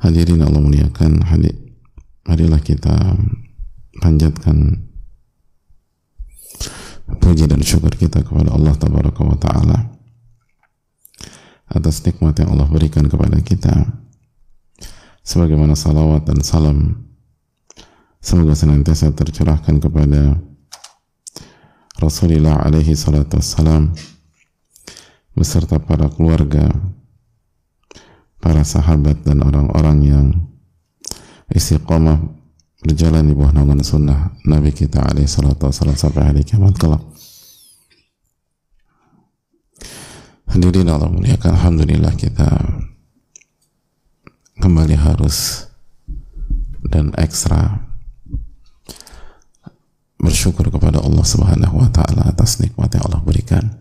Hadirin Allah muliakan, hadir, marilah kita panjatkan puji dan syukur kita kepada Allah Tabaraka wa Ta'ala atas nikmat yang Allah berikan kepada kita. Sebagaimana salawat dan salam semoga senantiasa tercurahkan kepada Rasulullah alaihi salatu wassalam beserta para keluarga para sahabat dan orang-orang yang istiqomah berjalan di bawah naungan sunnah Nabi kita alaihi salatu wassalam sampai hari kiamat kelak. Hadirin Allah muliakan Alhamdulillah kita kembali harus dan ekstra bersyukur kepada Allah Subhanahu wa taala atas nikmat yang Allah berikan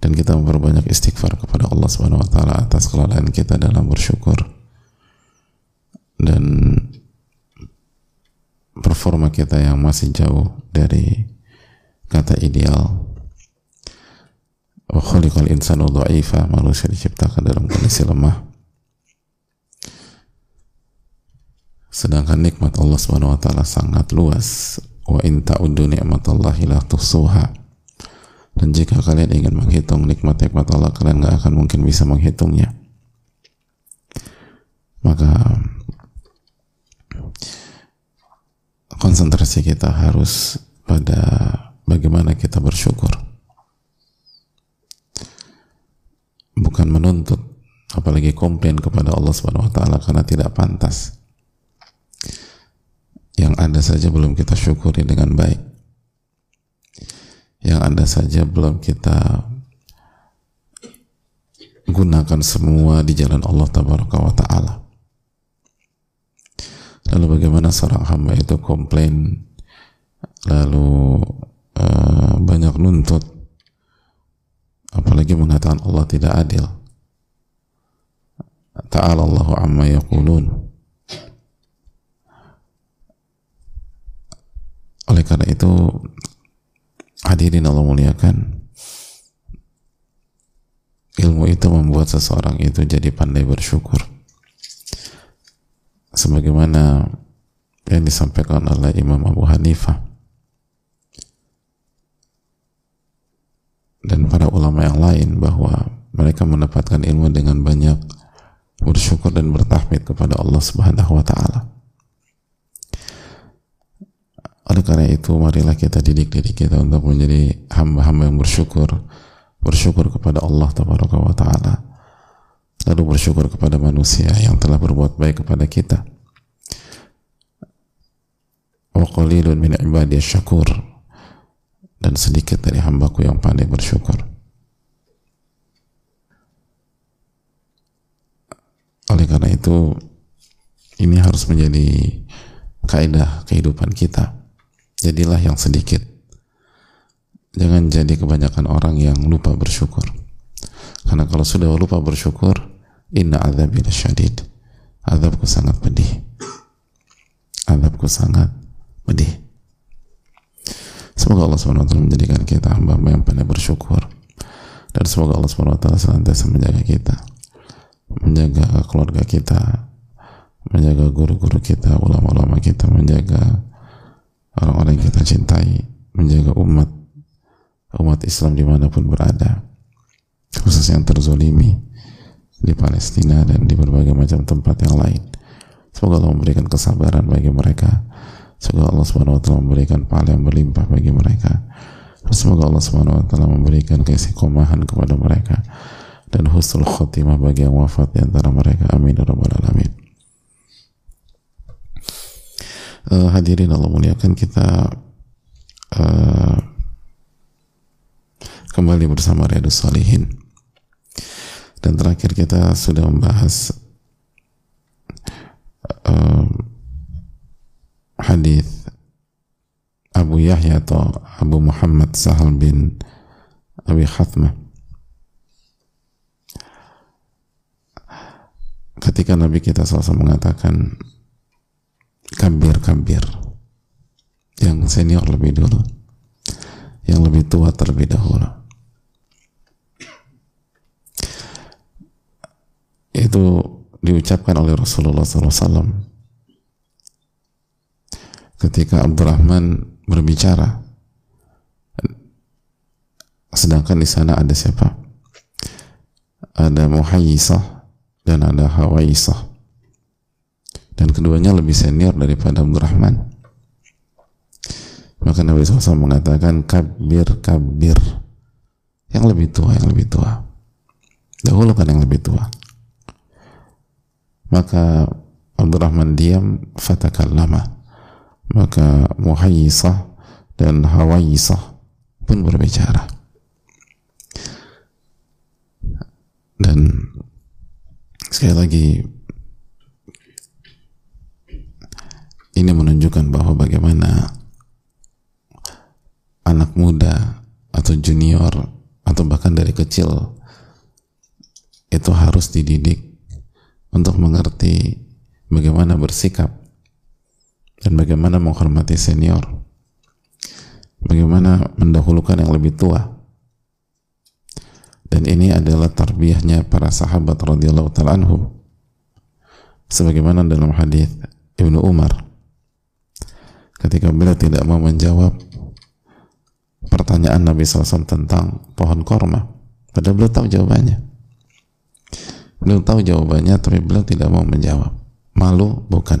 dan kita memperbanyak istighfar kepada Allah Subhanahu wa taala atas kelalaian kita dalam bersyukur dan performa kita yang masih jauh dari kata ideal. Khuliqal insanu dha'ifa manusia diciptakan dalam kondisi lemah. Sedangkan nikmat Allah Subhanahu wa taala sangat luas. Wa in ta'uddu ni'matallahi la tuhsuha dan jika kalian ingin menghitung nikmat-nikmat Allah, kalian gak akan mungkin bisa menghitungnya. Maka konsentrasi kita harus pada bagaimana kita bersyukur. Bukan menuntut, apalagi komplain kepada Allah Subhanahu wa taala karena tidak pantas. Yang ada saja belum kita syukuri dengan baik yang ada saja belum kita gunakan semua di jalan Allah Tabaraka wa Ta'ala. Lalu bagaimana seorang hamba itu komplain? Lalu uh, banyak nuntut. Apalagi mengatakan Allah tidak adil. Ta'ala Allahu amma yaqulun. Oleh karena itu Hadirin Allah muliakan. Ilmu itu membuat seseorang itu jadi pandai bersyukur. Sebagaimana yang disampaikan oleh Imam Abu Hanifah dan para ulama yang lain bahwa mereka mendapatkan ilmu dengan banyak bersyukur dan bertahmid kepada Allah Subhanahu wa taala. Oleh karena itu, marilah kita didik diri kita untuk menjadi hamba-hamba yang bersyukur, bersyukur kepada Allah wa Ta'ala, lalu bersyukur kepada manusia yang telah berbuat baik kepada kita. Wa qalilun min ibadiyah syakur dan sedikit dari hambaku yang pandai bersyukur. Oleh karena itu, ini harus menjadi kaidah kehidupan kita jadilah yang sedikit. Jangan jadi kebanyakan orang yang lupa bersyukur. Karena kalau sudah lupa bersyukur inna azabi syadid azabku sangat pedih. Azabku sangat pedih. Semoga Allah SWT menjadikan kita hamba yang pandai bersyukur. Dan semoga Allah SWT senantiasa menjaga kita. Menjaga keluarga kita. Menjaga guru-guru kita ulama-ulama kita menjaga orang-orang yang kita cintai menjaga umat umat Islam di mana pun berada. Khususnya yang terzolimi di Palestina dan di berbagai macam tempat yang lain. Semoga Allah memberikan kesabaran bagi mereka. Semoga Allah SWT memberikan pahala yang berlimpah bagi mereka. Dan semoga Allah SWT memberikan keistiqomahan kepada mereka. Dan husnul khotimah bagi yang wafat di antara mereka. Amin ya alamin uh, hadirin Allah muliakan kita uh, kembali bersama Riyadus Salihin. Dan terakhir kita sudah membahas uh, hadis Abu Yahya atau Abu Muhammad Sahal bin Abi Khatmah ketika Nabi kita SAW mengatakan kabir kabir. Yang senior lebih dulu. Yang lebih tua terlebih dahulu. Itu diucapkan oleh Rasulullah SAW ketika Abdurrahman berbicara sedangkan di sana ada siapa? Ada Muhayyisah dan ada Hawaisah dan keduanya lebih senior daripada Abdurrahman maka Nabi SAW mengatakan kabir kabir. Yang lebih tua yang lebih tua. Dahulukan yang lebih tua. Maka Abdurrahman diam fatakallama. Maka Muhayyisah dan Hawaisah pun berbicara. Dan sekali lagi ini menunjukkan bahwa bagaimana anak muda atau junior atau bahkan dari kecil itu harus dididik untuk mengerti bagaimana bersikap dan bagaimana menghormati senior. Bagaimana mendahulukan yang lebih tua. Dan ini adalah tarbiyahnya para sahabat radhiyallahu taala anhum sebagaimana dalam hadis Ibnu Umar ketika beliau tidak mau menjawab pertanyaan Nabi SAW tentang pohon korma. Padahal beliau tahu jawabannya. Beliau tahu jawabannya tapi beliau tidak mau menjawab. Malu bukan.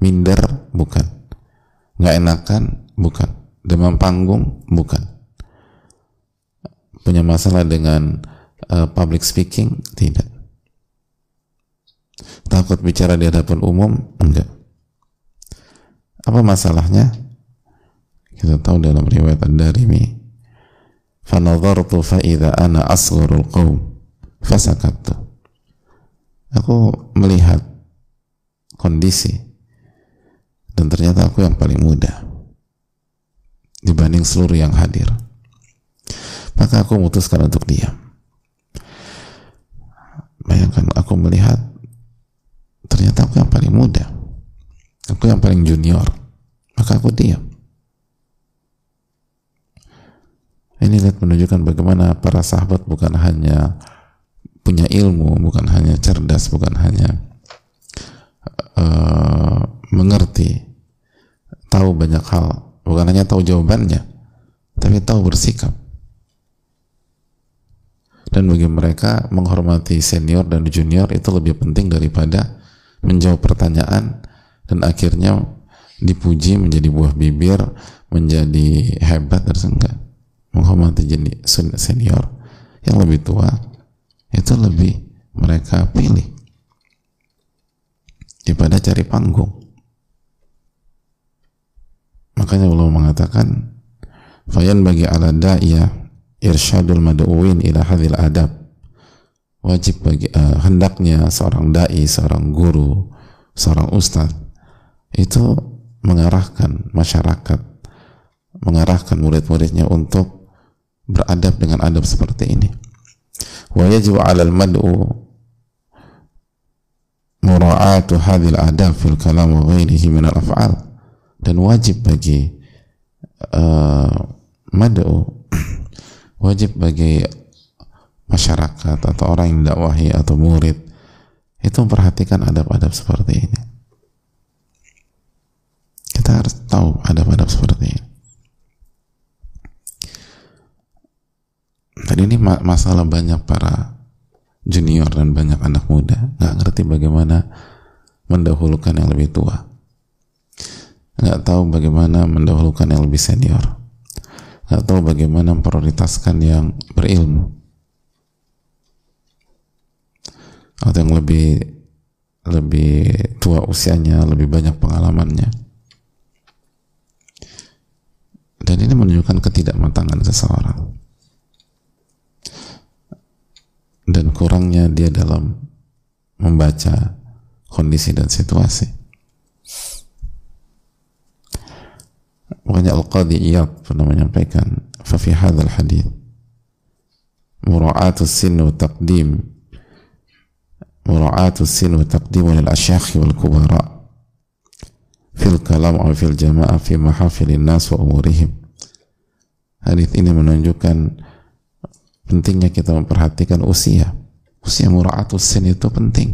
Minder bukan. Nggak enakan bukan. Demam panggung bukan. Punya masalah dengan uh, public speaking tidak. Takut bicara di hadapan umum enggak apa masalahnya? Kita tahu dalam riwayat Ad-Darimi fanadhartu fa idza ana asgharul qaum fasakattu. Aku melihat kondisi. Dan ternyata aku yang paling muda dibanding seluruh yang hadir. Maka aku memutuskan untuk diam. Bayangkan aku melihat ternyata aku yang paling muda aku yang paling junior. Maka aku diam. Ini lihat menunjukkan bagaimana para sahabat bukan hanya punya ilmu bukan hanya cerdas bukan hanya uh, mengerti tahu banyak hal. Bukan hanya tahu jawabannya tapi tahu bersikap. Dan bagi mereka menghormati senior dan junior itu lebih penting daripada menjawab pertanyaan dan akhirnya dipuji menjadi buah bibir menjadi hebat dan enggak menghormati jenis senior yang lebih tua. Itu lebih mereka pilih daripada cari panggung. Makanya Allah mengatakan fayan bagi ala da'iyah irsyadul mad'uwin ila hadhil adab. Wajib bagi uh, hendaknya seorang dai, seorang guru, seorang ustadz itu mengarahkan masyarakat, mengarahkan murid-muridnya untuk beradab dengan adab seperti ini. Wa 'alal mad'u mura'atu hadhil adab fil kalam wa ghairihi min al-af'al dan wajib bagi uh, mad'u wajib bagi masyarakat atau orang yang dakwahi atau murid itu memperhatikan adab-adab seperti ini kita harus tahu adab-adab seperti ini. Tadi ini masalah banyak para junior dan banyak anak muda. Nggak ngerti bagaimana mendahulukan yang lebih tua. Nggak tahu bagaimana mendahulukan yang lebih senior. Nggak tahu bagaimana memprioritaskan yang berilmu. Atau yang lebih lebih tua usianya, lebih banyak pengalamannya dan ini menunjukkan ketidakmatangan seseorang. Dan kurangnya dia dalam membaca kondisi dan situasi. Makanya Al-Qadi Iyad pernah menyampaikan fafi hadhal hadith mura'atus sin wa taqdim mura'atus sin wa taqdim lil asyakhi wal kubara' fil kalam atau fil jama'ah fi mahafilin nas wa umurihim. Hadis ini menunjukkan pentingnya kita memperhatikan usia. Usia mura'atus sen itu penting.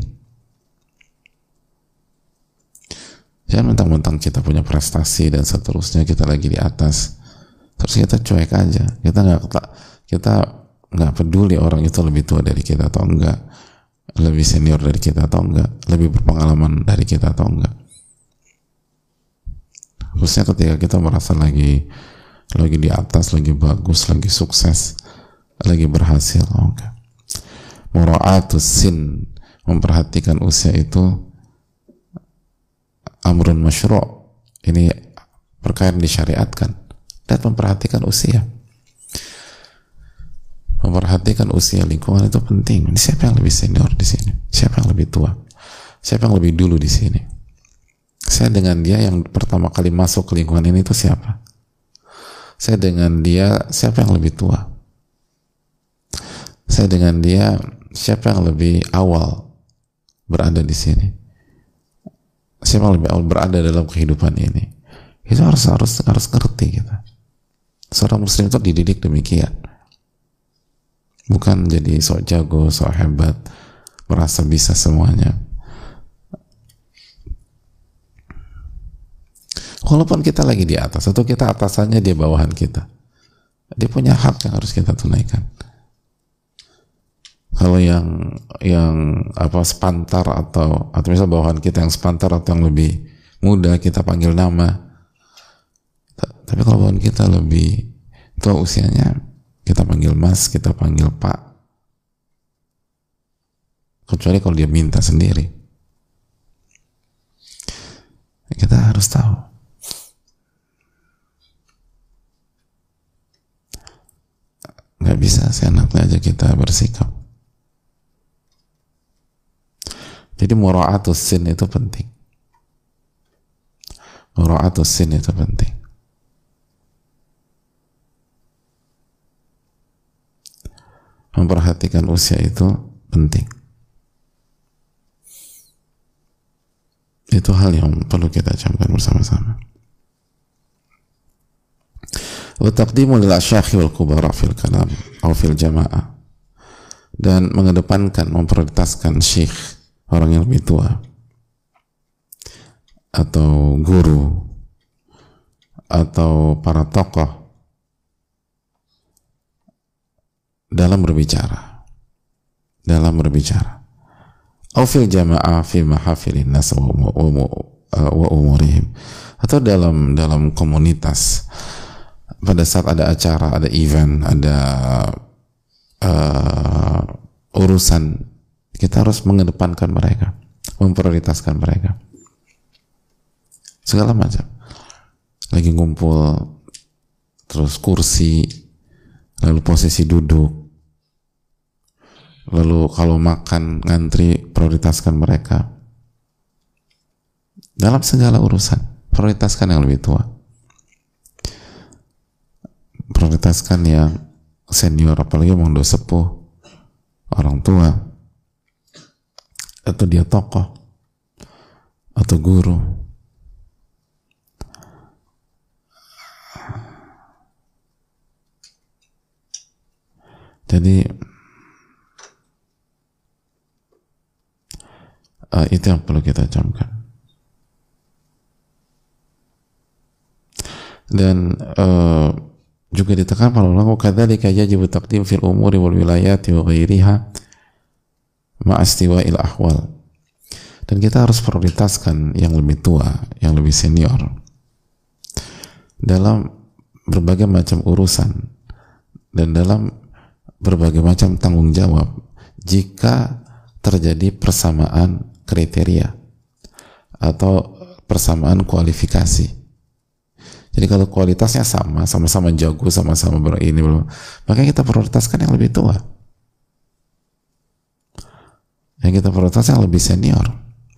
Jangan mentang-mentang kita punya prestasi dan seterusnya kita lagi di atas. Terus kita cuek aja. Kita nggak kita nggak peduli orang itu lebih tua dari kita atau enggak lebih senior dari kita atau enggak lebih berpengalaman dari kita atau enggak khususnya ketika kita merasa lagi lagi di atas lagi bagus lagi sukses lagi berhasil oh mura'atus sin memperhatikan usia itu amrun masyru' ini perkara yang disyariatkan dan memperhatikan usia memperhatikan usia lingkungan itu penting. Siapa yang lebih senior di sini? Siapa yang lebih tua? Siapa yang lebih dulu di sini? Saya dengan dia yang pertama kali masuk ke lingkungan ini itu siapa? Saya dengan dia siapa yang lebih tua? Saya dengan dia siapa yang lebih awal berada di sini? Siapa yang lebih awal berada dalam kehidupan ini? Itu harus harus harus ngerti kita. Seorang muslim itu dididik demikian bukan jadi sok jago, sok hebat, merasa bisa semuanya. Walaupun kita lagi di atas atau kita atasannya dia bawahan kita, dia punya hak yang harus kita tunaikan. Kalau yang yang apa sepantar atau atau misal bawahan kita yang sepantar atau yang lebih muda kita panggil nama. Tapi kalau bawahan kita lebih tua usianya, kita panggil mas, kita panggil pak. Kecuali kalau dia minta sendiri. Kita harus tahu. Bisa seenaknya aja kita bersikap. Jadi mura'atus sin itu penting. Mura'atus sin itu penting. memperhatikan usia itu penting. Itu hal yang perlu kita camkan bersama-sama. Wa taqdimu lil kubara fil kalam atau fil jamaah dan mengedepankan memprioritaskan syekh orang yang lebih tua. Atau guru. Atau para tokoh. Dalam berbicara. Dalam berbicara. Aufil jamaah fi mahafilin nas wa umurihim. Atau dalam dalam komunitas pada saat ada acara ada event ada uh, urusan kita harus mengedepankan mereka memprioritaskan mereka. Segala macam. Lagi ngumpul terus kursi lalu posisi duduk. Lalu kalau makan ngantri prioritaskan mereka. Dalam segala urusan prioritaskan yang lebih tua prioritaskan yang senior apalagi mau udah sepuh orang tua atau dia tokoh atau guru. Jadi uh, itu yang perlu kita camkan. Dan uh, juga ditekan para ulama kadzalika yajibu taqdim fil umuri wal wilayati wa ghairiha ma'astiwa'il ahwal dan kita harus prioritaskan yang lebih tua, yang lebih senior dalam berbagai macam urusan dan dalam berbagai macam tanggung jawab jika terjadi persamaan kriteria atau persamaan kualifikasi. Jadi kalau kualitasnya sama, sama-sama jago, sama-sama ini belum, maka kita prioritaskan yang lebih tua. yang kita prioritas yang lebih senior.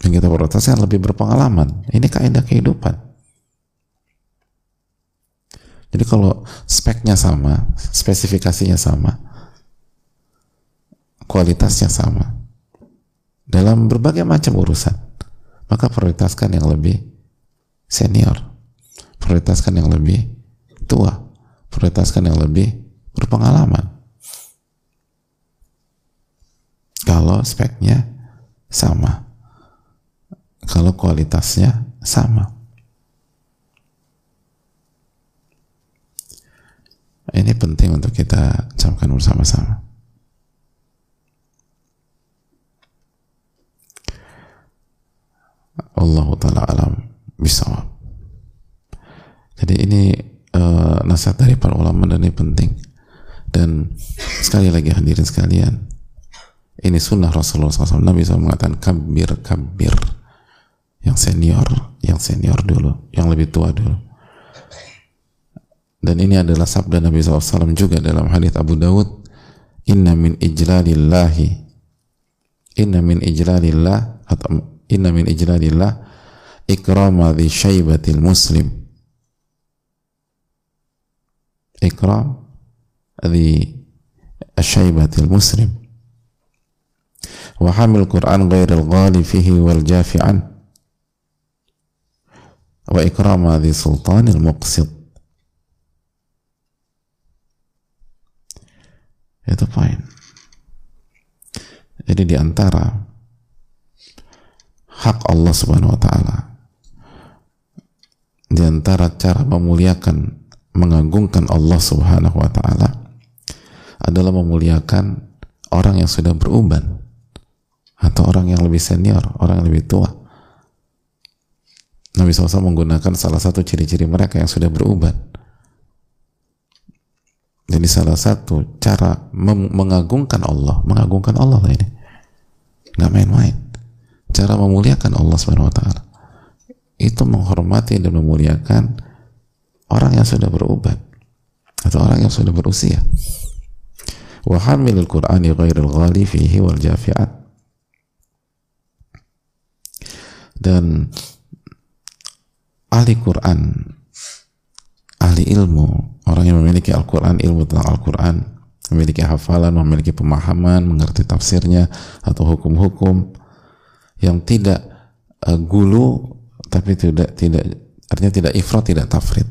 Yang kita prioritas yang lebih berpengalaman. Ini kaidah kehidupan. Jadi kalau speknya sama spesifikasinya sama kualitasnya sama dalam berbagai macam urusan maka prioritaskan yang lebih senior prioritaskan yang lebih tua prioritaskan yang lebih berpengalaman. Kalau speknya sama. Kalau kualitasnya sama. Ini penting untuk kita camkan bersama-sama. Allah taala alam bisawab jadi ini uh, nasihat dari para ulama dan ini penting. Dan sekali lagi hadirin sekalian ini sunnah Rasulullah SAW Nabi SAW mengatakan kabir kabir yang senior yang senior dulu yang lebih tua dulu. Dan ini adalah sabda Nabi SAW juga dalam hadis Abu Dawud inna min ijlalillahi. Inna min ijlalillah atau inna min ijlalillah ikrama di syaibatil muslim اقرأ ذي الشيبة المسلم. وحمل القرآن غير الغالي فيه والجاف عنه. وإكرام ذي سلطان المقصد itu poin jadi diantara hak Allah subhanahu wa ta'ala diantara cara memuliakan mengagungkan Allah subhanahu wa ta'ala adalah memuliakan orang yang sudah beruban atau orang yang lebih senior, orang yang lebih tua. Nabi SAW menggunakan salah satu ciri-ciri mereka yang sudah berubat. Jadi salah satu cara mengagungkan Allah, mengagungkan Allah ini, nggak main-main. Cara memuliakan Allah Subhanahu Wa Taala itu menghormati dan memuliakan orang yang sudah berubat atau orang yang sudah berusia. Wa hamilul Qur'ani ghairil ghali fihi wal jafi'at dan ahli Quran ahli ilmu orang yang memiliki Al-Quran ilmu tentang Al-Quran memiliki hafalan memiliki pemahaman mengerti tafsirnya atau hukum-hukum yang tidak uh, gulu tapi tidak tidak artinya tidak ifrat tidak tafrid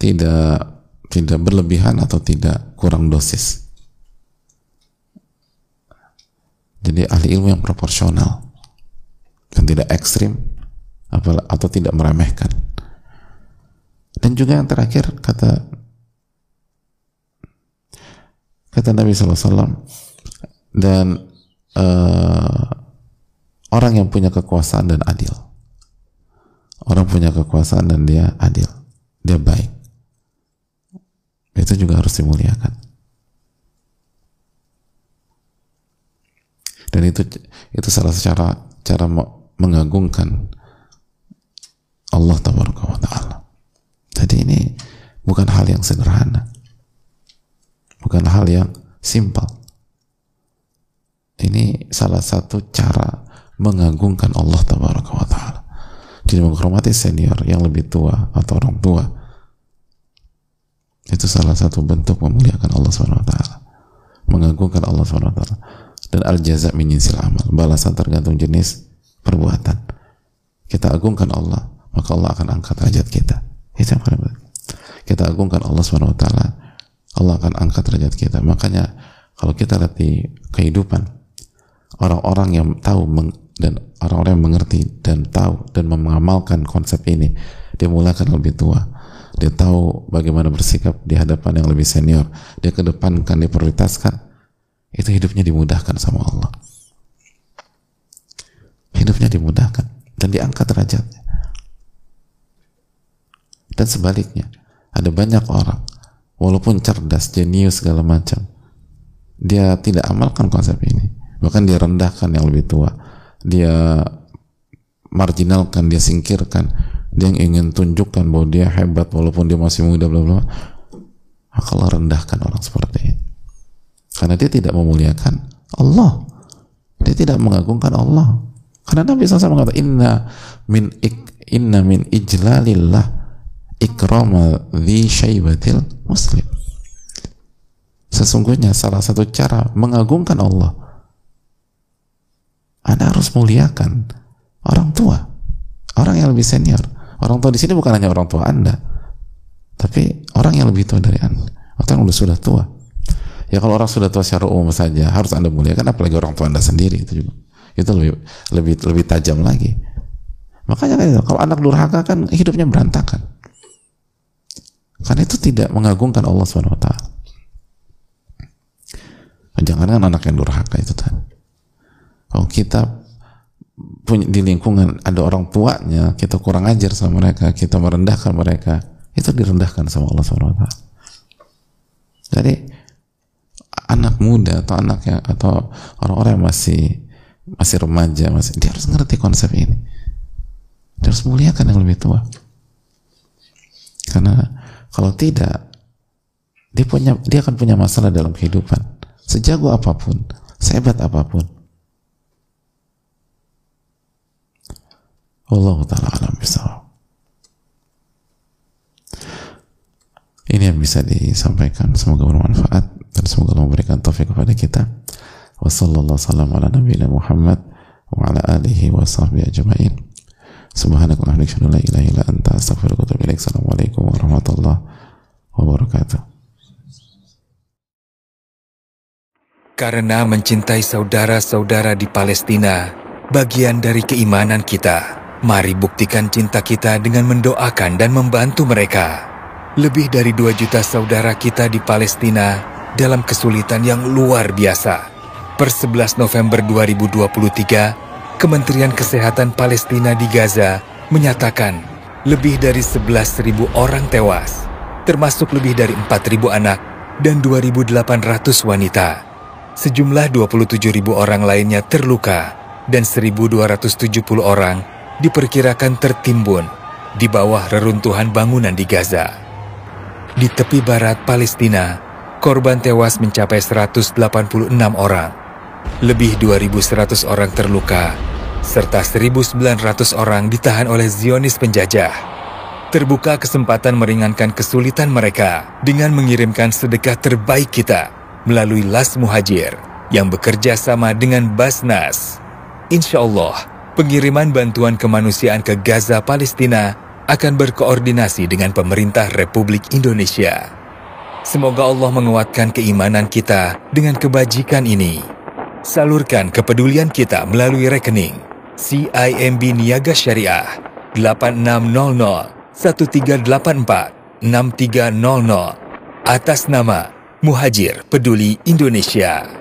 tidak tidak berlebihan atau tidak kurang dosis Jadi ahli ilmu yang proporsional dan tidak ekstrim atau tidak meremehkan. Dan juga yang terakhir kata kata Nabi SAW dan uh, orang yang punya kekuasaan dan adil. Orang punya kekuasaan dan dia adil, dia baik. Itu juga harus dimuliakan. dan itu itu salah satu cara mengagungkan Allah taala. Jadi ini bukan hal yang sederhana, bukan hal yang simpel. Ini salah satu cara mengagungkan Allah taala. Jadi menghormati senior yang lebih tua atau orang tua itu salah satu bentuk memuliakan Allah swt, mengagungkan Allah swt dan al jaza menyinsil amal. Balasan tergantung jenis perbuatan. Kita agungkan Allah maka Allah akan angkat derajat kita. Itu yang kita agungkan Allah swt Allah akan angkat derajat kita. Makanya kalau kita lihat di kehidupan orang-orang yang tahu dan orang-orang yang mengerti dan tahu dan mengamalkan konsep ini dia mulakan lebih tua dia tahu bagaimana bersikap di hadapan yang lebih senior. Dia kedepankan dia prioritaskan. Itu hidupnya dimudahkan sama Allah. Hidupnya dimudahkan. Dan diangkat derajatnya. Dan sebaliknya ada banyak orang walaupun cerdas, jenius segala macam dia tidak amalkan konsep ini. Bahkan dia rendahkan yang lebih tua. Dia marginalkan, dia singkirkan dia yang ingin tunjukkan bahwa dia hebat walaupun dia masih muda bla bla Allah rendahkan orang seperti ini karena dia tidak memuliakan Allah. Dia tidak mengagungkan Allah. Karena Nabi SAW mengatakan inna min ik, inna min ijlalillah ikrama dhi syaibatil muslim. Sesungguhnya salah satu cara mengagungkan Allah Anda harus muliakan orang tua, orang yang lebih senior. Orang tua di sini bukan hanya orang tua Anda, tapi orang yang lebih tua dari Anda, atau yang sudah tua. Ya kalau orang sudah tua secara umum saja harus Anda muliakan, apalagi orang tua Anda sendiri itu juga. Itu lebih lebih lebih tajam lagi. Makanya kan kalau anak durhaka kan hidupnya berantakan. Karena itu tidak mengagungkan Allah Subhanahu wa taala. Jangan kan anak yang durhaka itu tadi. Kalau kita punya di lingkungan ada orang tuanya, kita kurang ajar sama mereka, kita merendahkan mereka, itu direndahkan sama Allah taala. Jadi anak muda atau anak yang atau orang-orang yang masih masih remaja masih dia harus ngerti konsep ini. Dia harus muliakan yang lebih tua. Karena kalau tidak dia punya dia akan punya masalah dalam kehidupan. Sejago apa pun sehebat apa pun Allah taala alam bisa ini yang bisa disampaikan. Semoga bermanfaat dan semoga Allah memberikan taufik kepada kita. Wa sallallahu salam ala nabiyina Muhammad wa ala alihi wa sahbihi ajma'in. Subhanaka wa bihamdika la ilaha illa anta astaghfiruka wa atubu ilaik. Assalamualaikum warahmatullahi wabarakatuh. Karena mencintai saudara-saudara di Palestina, bagian dari keimanan kita. Mari buktikan cinta kita dengan mendoakan dan membantu mereka. Lebih dari 2 juta saudara kita di Palestina dalam kesulitan yang luar biasa. Per 11 November 2023, Kementerian Kesehatan Palestina di Gaza menyatakan lebih dari 11.000 orang tewas, termasuk lebih dari 4.000 anak dan 2.800 wanita. Sejumlah 27.000 orang lainnya terluka dan 1.270 orang diperkirakan tertimbun di bawah reruntuhan bangunan di Gaza. Di tepi barat Palestina, korban tewas mencapai 186 orang. Lebih 2.100 orang terluka, serta 1.900 orang ditahan oleh Zionis penjajah. Terbuka kesempatan meringankan kesulitan mereka dengan mengirimkan sedekah terbaik kita melalui Las Muhajir yang bekerja sama dengan Basnas. Insya Allah, pengiriman bantuan kemanusiaan ke Gaza, Palestina akan berkoordinasi dengan pemerintah Republik Indonesia. Semoga Allah menguatkan keimanan kita dengan kebajikan ini. Salurkan kepedulian kita melalui rekening CIMB Niaga Syariah 8600 1384 6300 atas nama Muhajir Peduli Indonesia.